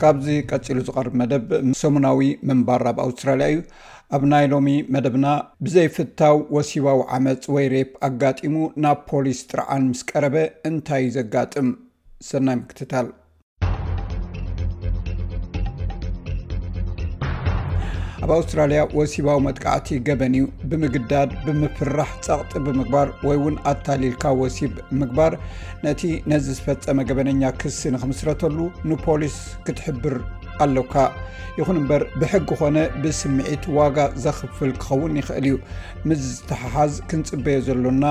ካብዚ ቀፂሉ ዝቐርብ መደብ ሰሙናዊ ምንባር ኣብ ኣውስትራልያ እዩ ኣብ ናይ ሎሚ መደብና ብዘይፍታው ወሲባዊ ዓመፅ ወይ ሬፕ ኣጋጢሙ ናብ ፖሊስ ጥርዓን ምስ ቀረበ እንታይ እዩ ዘጋጥም ሰናይ ምክትታል ኣብ ኣውስትራልያ ወሲባዊ መጥቃዕቲ ገበን እዩ ብምግዳድ ብምፍራሕ ፀቕጢ ብምግባር ወይ እውን ኣታሊልካ ወሲብ ምግባር ነቲ ነዚ ዝፈፀመ ገበነኛ ክሲ ንክምስረተሉ ንፖሊስ ክትሕብር ኣለካ ይኹን እምበር ብሕጊ ኮነ ብስምዒት ዋጋ ዘኽፍል ክኸውን ይኽእል እዩ ምስ ዝተሓሓዝ ክንፅበዮ ዘሎና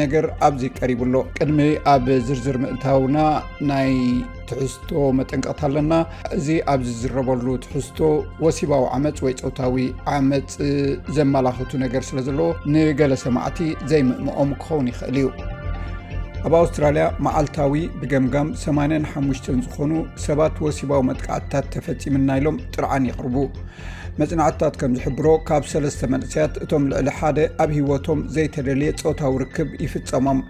ነገር ኣብዚ ቀሪቡ ኣሎ ቅድሚ ኣብ ዝርዝር ምእታውና ናይ ትሕዝቶ መጠንቀቕታ ኣለና እዚ ኣብ ዝዝረበሉ ትሕዝቶ ወሲባዊ ዓመፅ ወይ ፀውታዊ ዓመፅ ዘመላኽቱ ነገር ስለ ዘለዎ ንገለ ሰማዕቲ ዘይምእምኦም ክኸውን ይኽእል እዩ ኣብ ኣውስትራልያ መዓልታዊ ብገምጋም 85 ዝኾኑ ሰባት ወሲባዊ መጥቃዕትታት ተፈፂምና ኢሎም ጥርዓን ይቕርቡ መፅናዕትታት ከምዝሕብሮ ካብ ሰለስተ መንእሰያት እቶም ልዕሊ ሓደ ኣብ ሂወቶም ዘይተደልየ ፆታዊ ርክብ ይፍፀሞም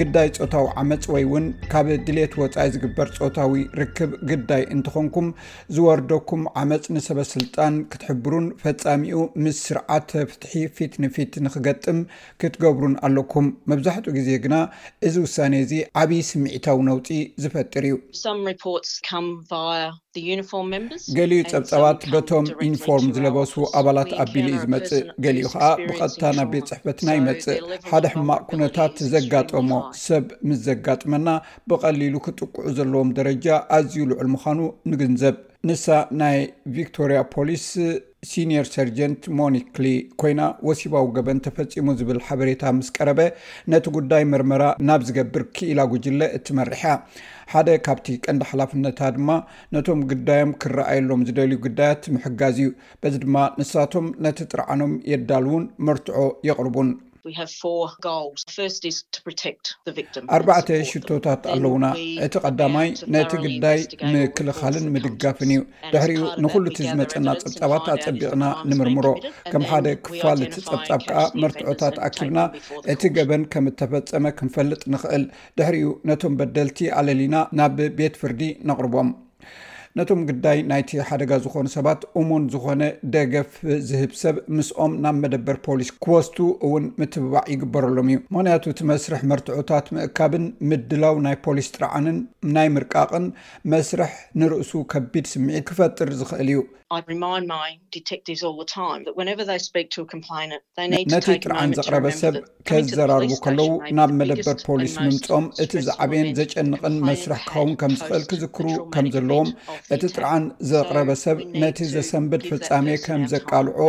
ግዳይ ፆታዊ ዓመፅ ወይ እውን ካብ ድሌት ወፃኢ ዝግበር ፆታዊ ርክብ ግዳይ እንትኾንኩም ዝወርደኩም ዓመፅ ንሰበስልጣን ክትሕብሩን ፈፃሚኡ ምስ ስርዓት ፍትሒ ፊት ንፊት ንክገጥም ክትገብሩን ኣለኩም መብዛሕትኡ ግዜ ግና እዚ ውሳኔ እዚ ዓብይ ስምዒታዊ ነውፂ ዝፈጥር እዩ ገሊኡ ጸብጻባት በቶም ዩኒፎርም ዝለበሱ ኣባላት ኣቢሉ እዩ ዝመጽእ ገሊኡ ከኣ ብቐጥታ ናብ ቤት ጽሕፈትና ይመጽእ ሓደ ሕማቕ ኩነታት ዘጋጠሞ ሰብ ምስ ዘጋጥመና ብቐሊሉ ክጥቅዑ ዘለዎም ደረጃ ኣዝዩ ልዑል ምዃኑ ንግንዘብ ንሳ ናይ ቪክቶርያ ፖሊስ ሲንየር ሰርጀንት ሞኒክ ሊ ኮይና ወሲባዊ ገበን ተፈፂሙ ዝብል ሓበሬታ ምስ ቀረበ ነቲ ጉዳይ ምርመራ ናብ ዝገብር ክኢላ ጉጅለ እትመርሕ እያ ሓደ ካብቲ ቀንዲ ሓላፍነታ ድማ ነቶም ግዳዮም ክረኣየሎም ዝደልዩ ግዳያት ምሕጋዝ እዩ በዚ ድማ ንሳቶም ነቲ ጥርዓኖም የዳልውን መርትዖ የቕርቡን ኣርባዕተ ሽቶታት ኣለዉና እቲ ቀዳማይ ነቲ ግዳይ ምክልኻልን ምድጋፍን እዩ ድሕሪኡ ንኩሉ እቲ ዝመፀና ፀብፃባት ኣፀቢቕና ንምርምሮ ከም ሓደ ክፋል እቲ ፀብፃብ ከዓ መርትዖታት ኣኪብና እቲ ገበን ከም እተፈፀመ ክንፈልጥ ንኽእል ድሕሪኡ ነቶም በደልቲ ኣለሊና ናብ ቤት ፍርዲ ነቕርቦም ነቶም ግዳይ ናይቲ ሓደጋ ዝኾኑ ሰባት እሙን ዝኾነ ደገፍ ዝህብ ሰብ ምስኦም ናብ መደበር ፖሊስ ክወስቱ እውን ምትብባዕ ይግበረሎም እዩ ምክንያቱ እቲ መስርሕ መርትዖታት ምእካብን ምድላው ናይ ፖሊስ ጥርዓንን ናይ ምርቃቕን መስርሕ ንርእሱ ከቢድ ስምዒት ክፈጥር ዝኽእል እዩ ነቲ ጥርዓን ዘቕረበ ሰብ ከዘራርቡ ከለዉ ናብ መደበር ፖሊስ ምምፅኦም እቲ ዝዓበየን ዘጨንቕን መስርሕ ክኸውን ከም ዝኽእል ክዝክሩ ከም ዘለዎም እቲ ጥርዓን ዘቕረበ ሰብ ነቲ ዘሰንብድ ፍፃሜ ከም ዘቃልዖ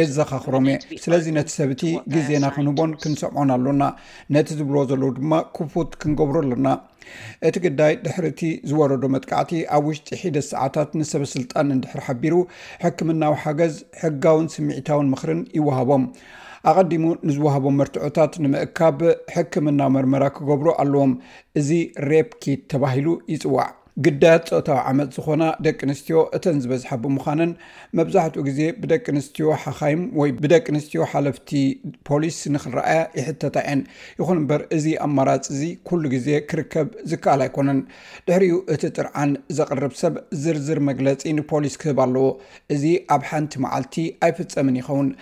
የዘኻኽሮም እየ ስለዚ ነቲ ሰብ እቲ ግዜና ክንህቦን ክንሰምዖን ኣሎና ነቲ ዝብልዎ ዘለዉ ድማ ክፉት ክንገብሮ ኣለና እቲ ግዳይ ድሕሪ እቲ ዝወረዶ መጥቃዕቲ ኣብ ውሽጢ ሒደት ሰዓታት ንሰበስልጣን እንድሕር ሓቢሩ ሕክምናዊ ሓገዝ ሕጋውን ስምዒታውን ምኽርን ይወሃቦም ኣቐዲሙ ንዝወሃቦም መርትዖታት ንምእካብ ሕክምናዊ መርመራ ክገብሩ ኣለዎም እዚ ሬፕ ኪት ተባሂሉ ይፅዋዕ ግዳያት ፀወታዊ ዓመፅ ዝኾና ደቂ ኣንስትዮ እተን ዝበዝሓ ብምዃነን መብዛሕትኡ ግዜ ብደቂ ኣንስትዮ ሓኻይም ወይ ብደቂ ኣንስትዮ ሓለፍቲ ፖሊስ ንክረኣያ ይሕተታ እየን። ይኹን እምበር እዚ ኣማራጺ እዚ ኩሉ ግዜ ክርከብ ዝከኣል ኣይኮነን። ድሕሪኡ እቲ ጥርዓን ዘቕርብ ሰብ ዝርዝር መግለጺ ንፖሊስ ክህብ ኣለዎ። እዚ ኣብ ሓንቲ መዓልቲ ኣይፍጸምን ይኸውን።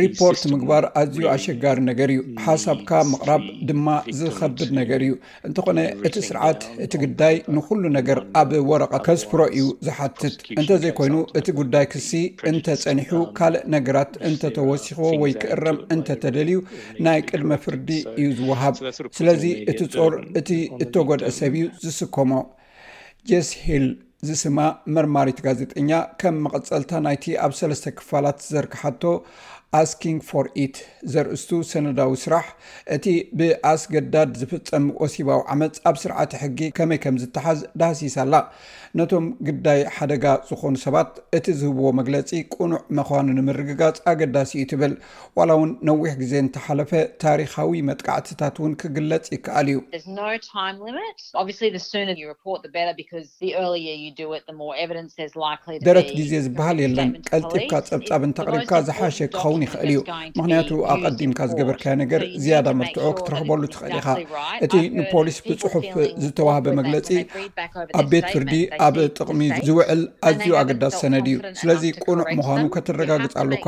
ሪፖርት ምግባር ኣዝዩ ኣሸጋሪ ነገር እዩ ሓሳብካ ምቕራብ ድማ ዝኸብድ ነገር እዩ እንተኾነ እቲ ስርዓት እቲ ግዳይ ንኩሉ ነገር ኣብ ወረቐ ከስፍሮ እዩ ዝሓትት እንተዘይኮይኑ እቲ ጉዳይ ክሲ እንተፀኒሑ ካልእ ነገራት እንተተወሲኽዎ ወይ ክእረም እንተተደልዩ ናይ ቅድመ ፍርዲ እዩ ዝወሃብ ስለዚ እቲ ፆር እቲ እተጎድዐ ሰብ እዩ ዝስከሞ ጀስ ሂል ዝስማ መርማሪት ጋዜጠኛ ከም መቐጸልታ ናይቲ ኣብ ሰለስተ ክፋላት ዝዘርግሓቶ ኣስኪንግ ፎር ኢት ዘርእስቱ ሰነዳዊ ስራሕ እቲ ብኣስገዳድ ዝፍጸም ወሲባዊ ዓመፅ ኣብ ስርዓተ ሕጊ ከመይ ከም ዝተሓዝ ዳህሲሳ ኣላ ነቶም ግዳይ ሓደጋ ዝኾኑ ሰባት እቲ ዝህብዎ መግለፂ ቁኑዕ መዃኑ ንምርግጋፅ ኣገዳሲ እዩ ትብል ዋላ እውን ነዊሕ ግዜ እንተሓለፈ፣ ታሪኻዊ መጥቃዕትታት እውን ክግለጽ ይከኣል እዩ። ደረት ግዜ ዝበሃል የለን፣ ቀልጢፍካ ጸብጻብ እንተቕሪብካ ዝሓሸ ክኸውን ይኽእል እዩ፣ ምኽንያቱ ኣቐዲምካ ዝገበርካዮ ነገር ዝያዳ መርትዖ ክትረኽበሉ ትኽእል ኢኻ። እቲ ንፖሊስ ብጽሑፍ ዝተዋህበ መግለጺ ኣብ ቤት ፍርዲ ኣብ ጥቕሚ ዝውዕል ኣዝዩ ኣገዳሲ ሰነድ እዩ። ስለዚ ቅኑዕ ምዃኑ ከተረጋግጽ ኣሎካ።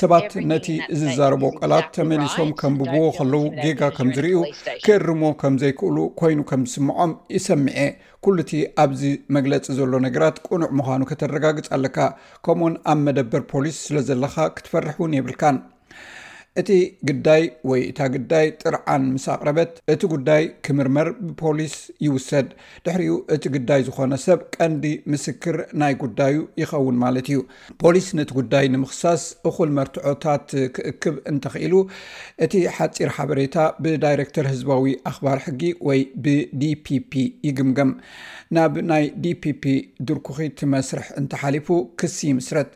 ሰባት ነቲ ዚዛረቦ ቃላት ተመሊሶም ከንብብዎ ኸለዉ ጌጋ ከም ዚርእዩ፣ ኪእርምዎ ኸም ዘይክእሉ ኰይኑ ከም ዚስምዖም ይሰምዕ'የ። ኵሉ እቲ ኣብዚ መግለጺ ዘሎ ነገራት ቅኑዕ ምዃኑ ከተረጋግጽ ኣለካ። ከምኡውን ኣብ መደበር ፖሊስ ስለ ዘለኻ ክትፈርሕ እውን የብልካን። እቲ ግዳይ ወይ እታ ግዳይ ጥርዓን ምስ ኣቕረበት እቲ ጉዳይ ክምርመር ብፖሊስ ይውሰድ ድሕሪኡ እቲ ግዳይ ዝኾነ ሰብ ቀንዲ ምስክር ናይ ጉዳዩ ይኸውን ማለት እዩ ፖሊስ ነቲ ጉዳይ ንምክሳስ እኹል መርትዖታት ክእክብ እንተኽኢሉ እቲ ሓፂር ሓበሬታ ብዳይረክተር ህዝባዊ ኣኽባር ሕጊ ወይ ብዲፒፒ ይግምገም ናብ ናይ ዲፒፒ ድርኩኺት መስርሕ እንተሓሊፉ ክሲ ይምስረት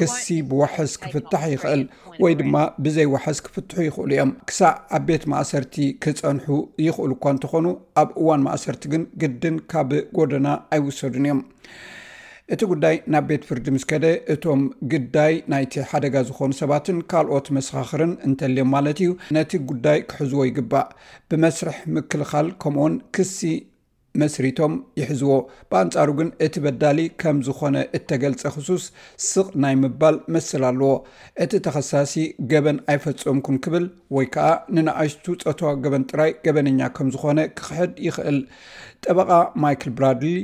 ክሲ ብዋሕስ ክፍታሕ ይኽእል ወይ ድማ ብዘይ ዋሕስ ክፍትሑ ይኽእሉ እዮም። ክሳዕ ኣብ ቤት ማእሰርቲ ክጸንሑ ይኽእሉ እኳ እንተኾኑ፣ ኣብ እዋን ማእሰርቲ ግን ግድን ካብ ጎደና ኣይውሰዱን እዮም። እቲ ጉዳይ ናብ ቤት ፍርዲ ምስ ከደ፣ እቶም ግዳይ ናይቲ ሓደጋ ዝኾኑ ሰባትን ካልኦት መሰኻኽርን እንተልዮም ማለት እዩ፣ ነቲ ጉዳይ ክሕዝዎ ይግባእ። ብመስርሕ ምክልኻል ከምኡውን ክሲ መስሪቶም ይሕዝዎ። ብኣንጻሩ ግን እቲ በዳሊ ከም ዝኾነ እተገልጸ ክሱስ ስቕ ናይ ምባል መሰል ኣለዎ። እቲ ተኸሳሲ ገበን ኣይፈጸምኩን ክብል ወይ ከኣ ንንኣሽቱ ጾታዊ ገበን ጥራይ ገበነኛ ከም ዝኾነ ክኽሕድ ይኽእል። ጠበቓ ማይክል ብራድሊ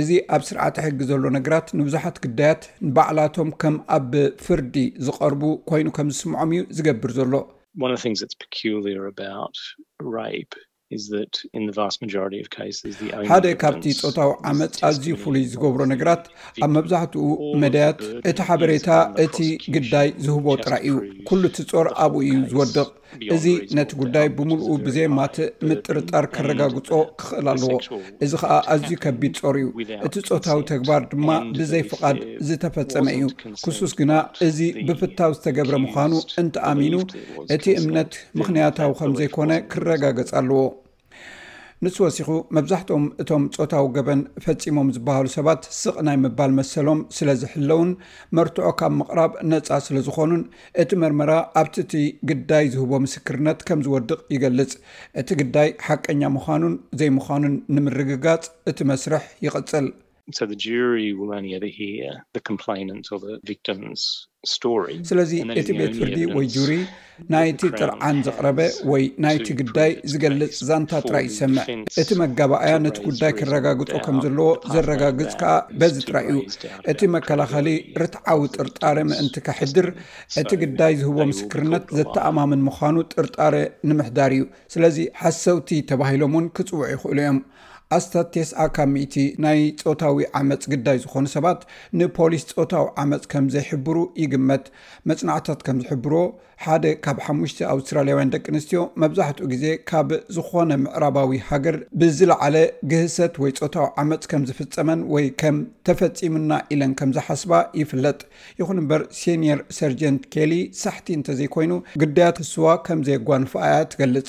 እዚ ኣብ ስርዓተ ሕጊ ዘሎ ነገራት ንብዙሓት ግዳያት ንባዕላቶም ከም ኣብ ፍርዲ ዝቐርቡ ኮይኑ ከም ዝስምዖም እዩ ዝገብር ዘሎ። ሓደ ካብቲ ፆታዊ ዓመፅ ኣዝዩ ፍሉይ ዝገብሮ ነገራት ኣብ መብዛሕትኡ መዳያት እቲ ሓበሬታ እቲ ግዳይ ዝህቦ ጥራይ እዩ። ኩሉ እቲ ፆር ኣብኡ እዩ ዝወድቕ፣ እዚ ነቲ ጉዳይ ብምሉኡ ብዘየማትእ ምጥርጣር ከረጋግፆ ክኽእል ኣለዎ፣ እዚ ኸኣ ኣዝዩ ከቢድ ፆር እዩ። እቲ ፆታዊ ተግባር ድማ ብዘይ ፍቓድ ዝተፈጸመ እዩ፣ ክሱስ ግና እዚ ብፍታው ዝተገብረ ምዃኑ እንተኣሚኑ እቲ እምነት ምኽንያታዊ ከም ዘይኮነ ክረጋገጽ ኣለዎ። ንሱ ወሲኹ መብዛሕትኦም እቶም ጾታዊ ገበን ፈጺሞም ዝበሃሉ ሰባት ስቕ ናይ ምባል መሰሎም ስለ ዝሕለዉን መርትዖ ካብ ምቕራብ ነጻ ስለ ዝኾኑን እቲ መርመራ ኣብቲ እቲ ግዳይ ዝህቦ ምስክርነት ከም ዝወድቕ ይገልጽ። እቲ ግዳይ ሓቀኛ ምዃኑን ዘይምዃኑን ንምርግጋጽ እቲ መስርሕ ይቕጽል። ስለዚ እቲ ቤት ፍርዲ ወይ ጁሪ ናይቲ ጥርዓን ዘቕረበ ወይ ናይቲ ግዳይ ዝገልፅ ዛንታ ጥራይ ይሰምዕ። እቲ መጋባእያ ነቲ ጉዳይ ክረጋግፆ ከምዘለዎ ዘረጋግፅ ከኣ በዚ ጥራይ እዩ። እቲ መከላኸሊ ርትዓዊ ጥርጣረ ምእንቲ ከሕድር እቲ ግዳይ ዝህቦ ምስክርነት ዘተኣማምን ምዃኑ ጥርጣረ ንምሕዳር እዩ። ስለዚ ሓሰውቲ ተባሂሎም እውን ክፅውዑ ይኽእሉ እዮም። ኣስታት ቴስዓ ካብ ሚእቲ ናይ ጾታዊ ዓመጽ ግዳይ ዝኾኑ ሰባት ንፖሊስ ጾታዊ ዓመጽ ከም ዘይሕብሩ ይግመት። መጽናዕትታት ከም ዝሕብርዎ፣ ሓደ ካብ ሓሙሽተ ኣውስትራልያውያን ደቂ ኣንስትዮ መብዛሕትኡ ግዜ ካብ ዝኾነ ምዕራባዊ ሃገር ብዝለዓለ ግህሰት ወይ ጾታዊ ዓመጽ ከም ዝፍጸመን ወይ ከም ተፈጺሙና ኢለን ከም ዝሓስባ ይፍለጥ። ይኹን እምበር ሴንየር ሰርጀንት ኬሊ ሳሕቲ እንተዘይኮይኑ ግዳያት ክስዋ ከም ዘየጓንፋኣ እያ ትገልጽ።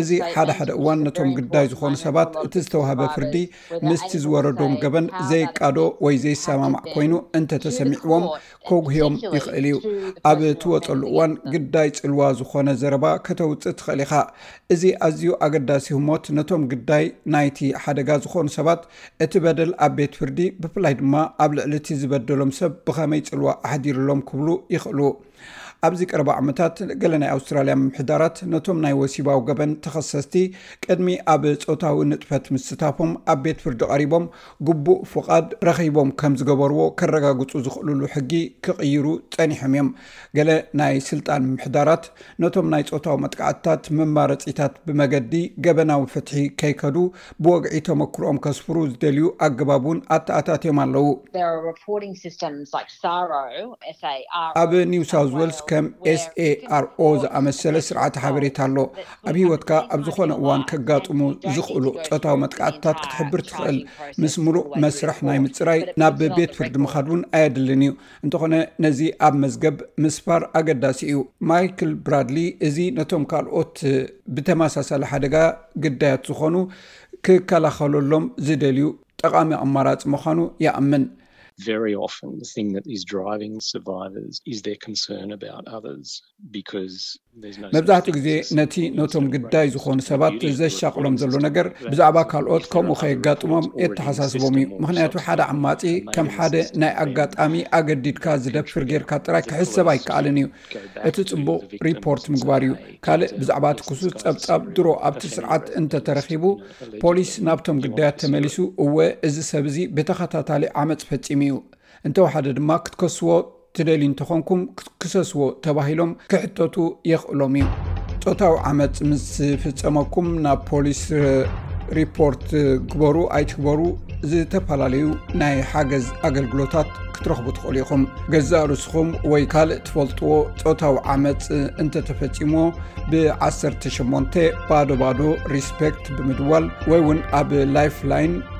እዚ ሓደ ሓደ እዋን ነቶም ግዳይ ዝኾኑ ሰባት እቲ ዝተዋህበ ፍርዲ ምስቲ ዝወረዶም ገበን ዘይቃዶ ወይ ዘይሰማማዕ ኮይኑ እንተተሰሚዕዎም ከጉህዮም ይኽእል እዩ። ኣብ ትወፀሉ እዋን ግዳይ ፅልዋ ዝኾነ ዘረባ ከተውፅእ ትኽእል ኢኻ። እዚ ኣዝዩ ኣገዳሲ ህሞት ነቶም ግዳይ ናይቲ ሓደጋ ዝኾኑ ሰባት እቲ በደል ኣብ ቤት ፍርዲ ብፍላይ ድማ ኣብ ልዕሊ እቲ ዝበደሎም ሰብ ብኸመይ ፅልዋ ኣሕዲሩሎም ክብሉ ይኽእሉ። ኣብዚ ቀረባ ዓመታት ገለ ናይ ኣውስትራልያ ምምሕዳራት ነቶም ናይ ወሲባዊ ገበን ተኸሰስቲ ቅድሚ ኣብ ፆታዊ ንጥፈት ምስታፎም ኣብ ቤት ፍርዲ ቀሪቦም ግቡእ ፍቓድ ረኺቦም ከም ዝገበርዎ ከረጋግፁ ዝኽእልሉ ሕጊ ክቕይሩ ፀኒሖም እዮም ገለ ናይ ስልጣን ምምሕዳራት ነቶም ናይ ፆታዊ መጥቃዕትታት መማረፂታት ብመገዲ ገበናዊ ፍትሒ ከይከዱ ብወግዒ ተመክሮኦም ከስፍሩ ዝደልዩ ኣገባብ እውን ኣተኣታትዮም ኣለዉ። ኣብ ኒው ሳውዝ ዌልስ ከም SARO ዝኣመሰለ ስርዓተ ሓበሬታ ኣሎ። ኣብ ህይወትካ ኣብ ዝኾነ እዋን ከጋጥሙ ዝኽእሉ ጾታዊ መጥቃዕትታት ክትሕብር ትኽእል። ምስ ምሉእ መስርሕ ናይ ምጽራይ ናብ ቤት ፍርዲ ምኻድ እውን ኣየድልን እዩ። እንተኾነ ነዚ ኣብ መዝገብ ምስፋር ኣገዳሲ እዩ። ማይክል ብራድሊ እዚ ነቶም ካልኦት ብተመሳሳሊ ሓደጋ ግዳያት ዝኾኑ ክከላኸለሎም ዝደልዩ ጠቓሚ ኣማራፂ ምዃኑ ይኣምን። መብዛሕትኡ ግዜ ነቲ ነቶም ግዳይ ዝኾኑ ሰባት ዘሻቕሎም ዘሎ ነገር ብዛዕባ ካልኦት ከምኡ ከየጋጥሞም የተሓሳስቦም እዩ። ምኽንያቱ ሓደ ዓማፂ ከም ሓደ ናይ ኣጋጣሚ ኣገዲድካ ዝደፍር ጌርካ ጥራይ ክሕሰብ ኣይከኣልን እዩ። እቲ ፅቡቕ ሪፖርት ምግባር እዩ። ካልእ ብዛዕባ እቲ ክሱስ ፀብፃብ ድሮ ኣብቲ ስርዓት እንተተረኺቡ ፖሊስ ናብቶም ግዳያት ተመሊሱ እወ እዚ ሰብ እዚ ብተኸታታሊ ዓመፅ ፈፂሙ እዩ እንተወሓደ ድማ ክትከስዎ ትደልዩ እንተኾንኩም ክትክሰስዎ ተባሂሎም ክሕተቱ የኽእሎም እዩ። ፆታዊ ዓመፅ ምስ ፍፀመኩም ናብ ፖሊስ ሪፖርት ግበሩ ኣይትግበሩ ዝተፈላለዩ ናይ ሓገዝ ኣገልግሎታት ክትረኽቡ ትኽእሉ ኢኹም። ገዛእ ርስኹም ወይ ካልእ ትፈልጥዎ ፆታዊ ዓመፅ እንተተፈፂምዎ ብ18 ባዶ ባዶ ሪስፔክት ብምድዋል ወይ እውን ኣብ ላይፍ ላይን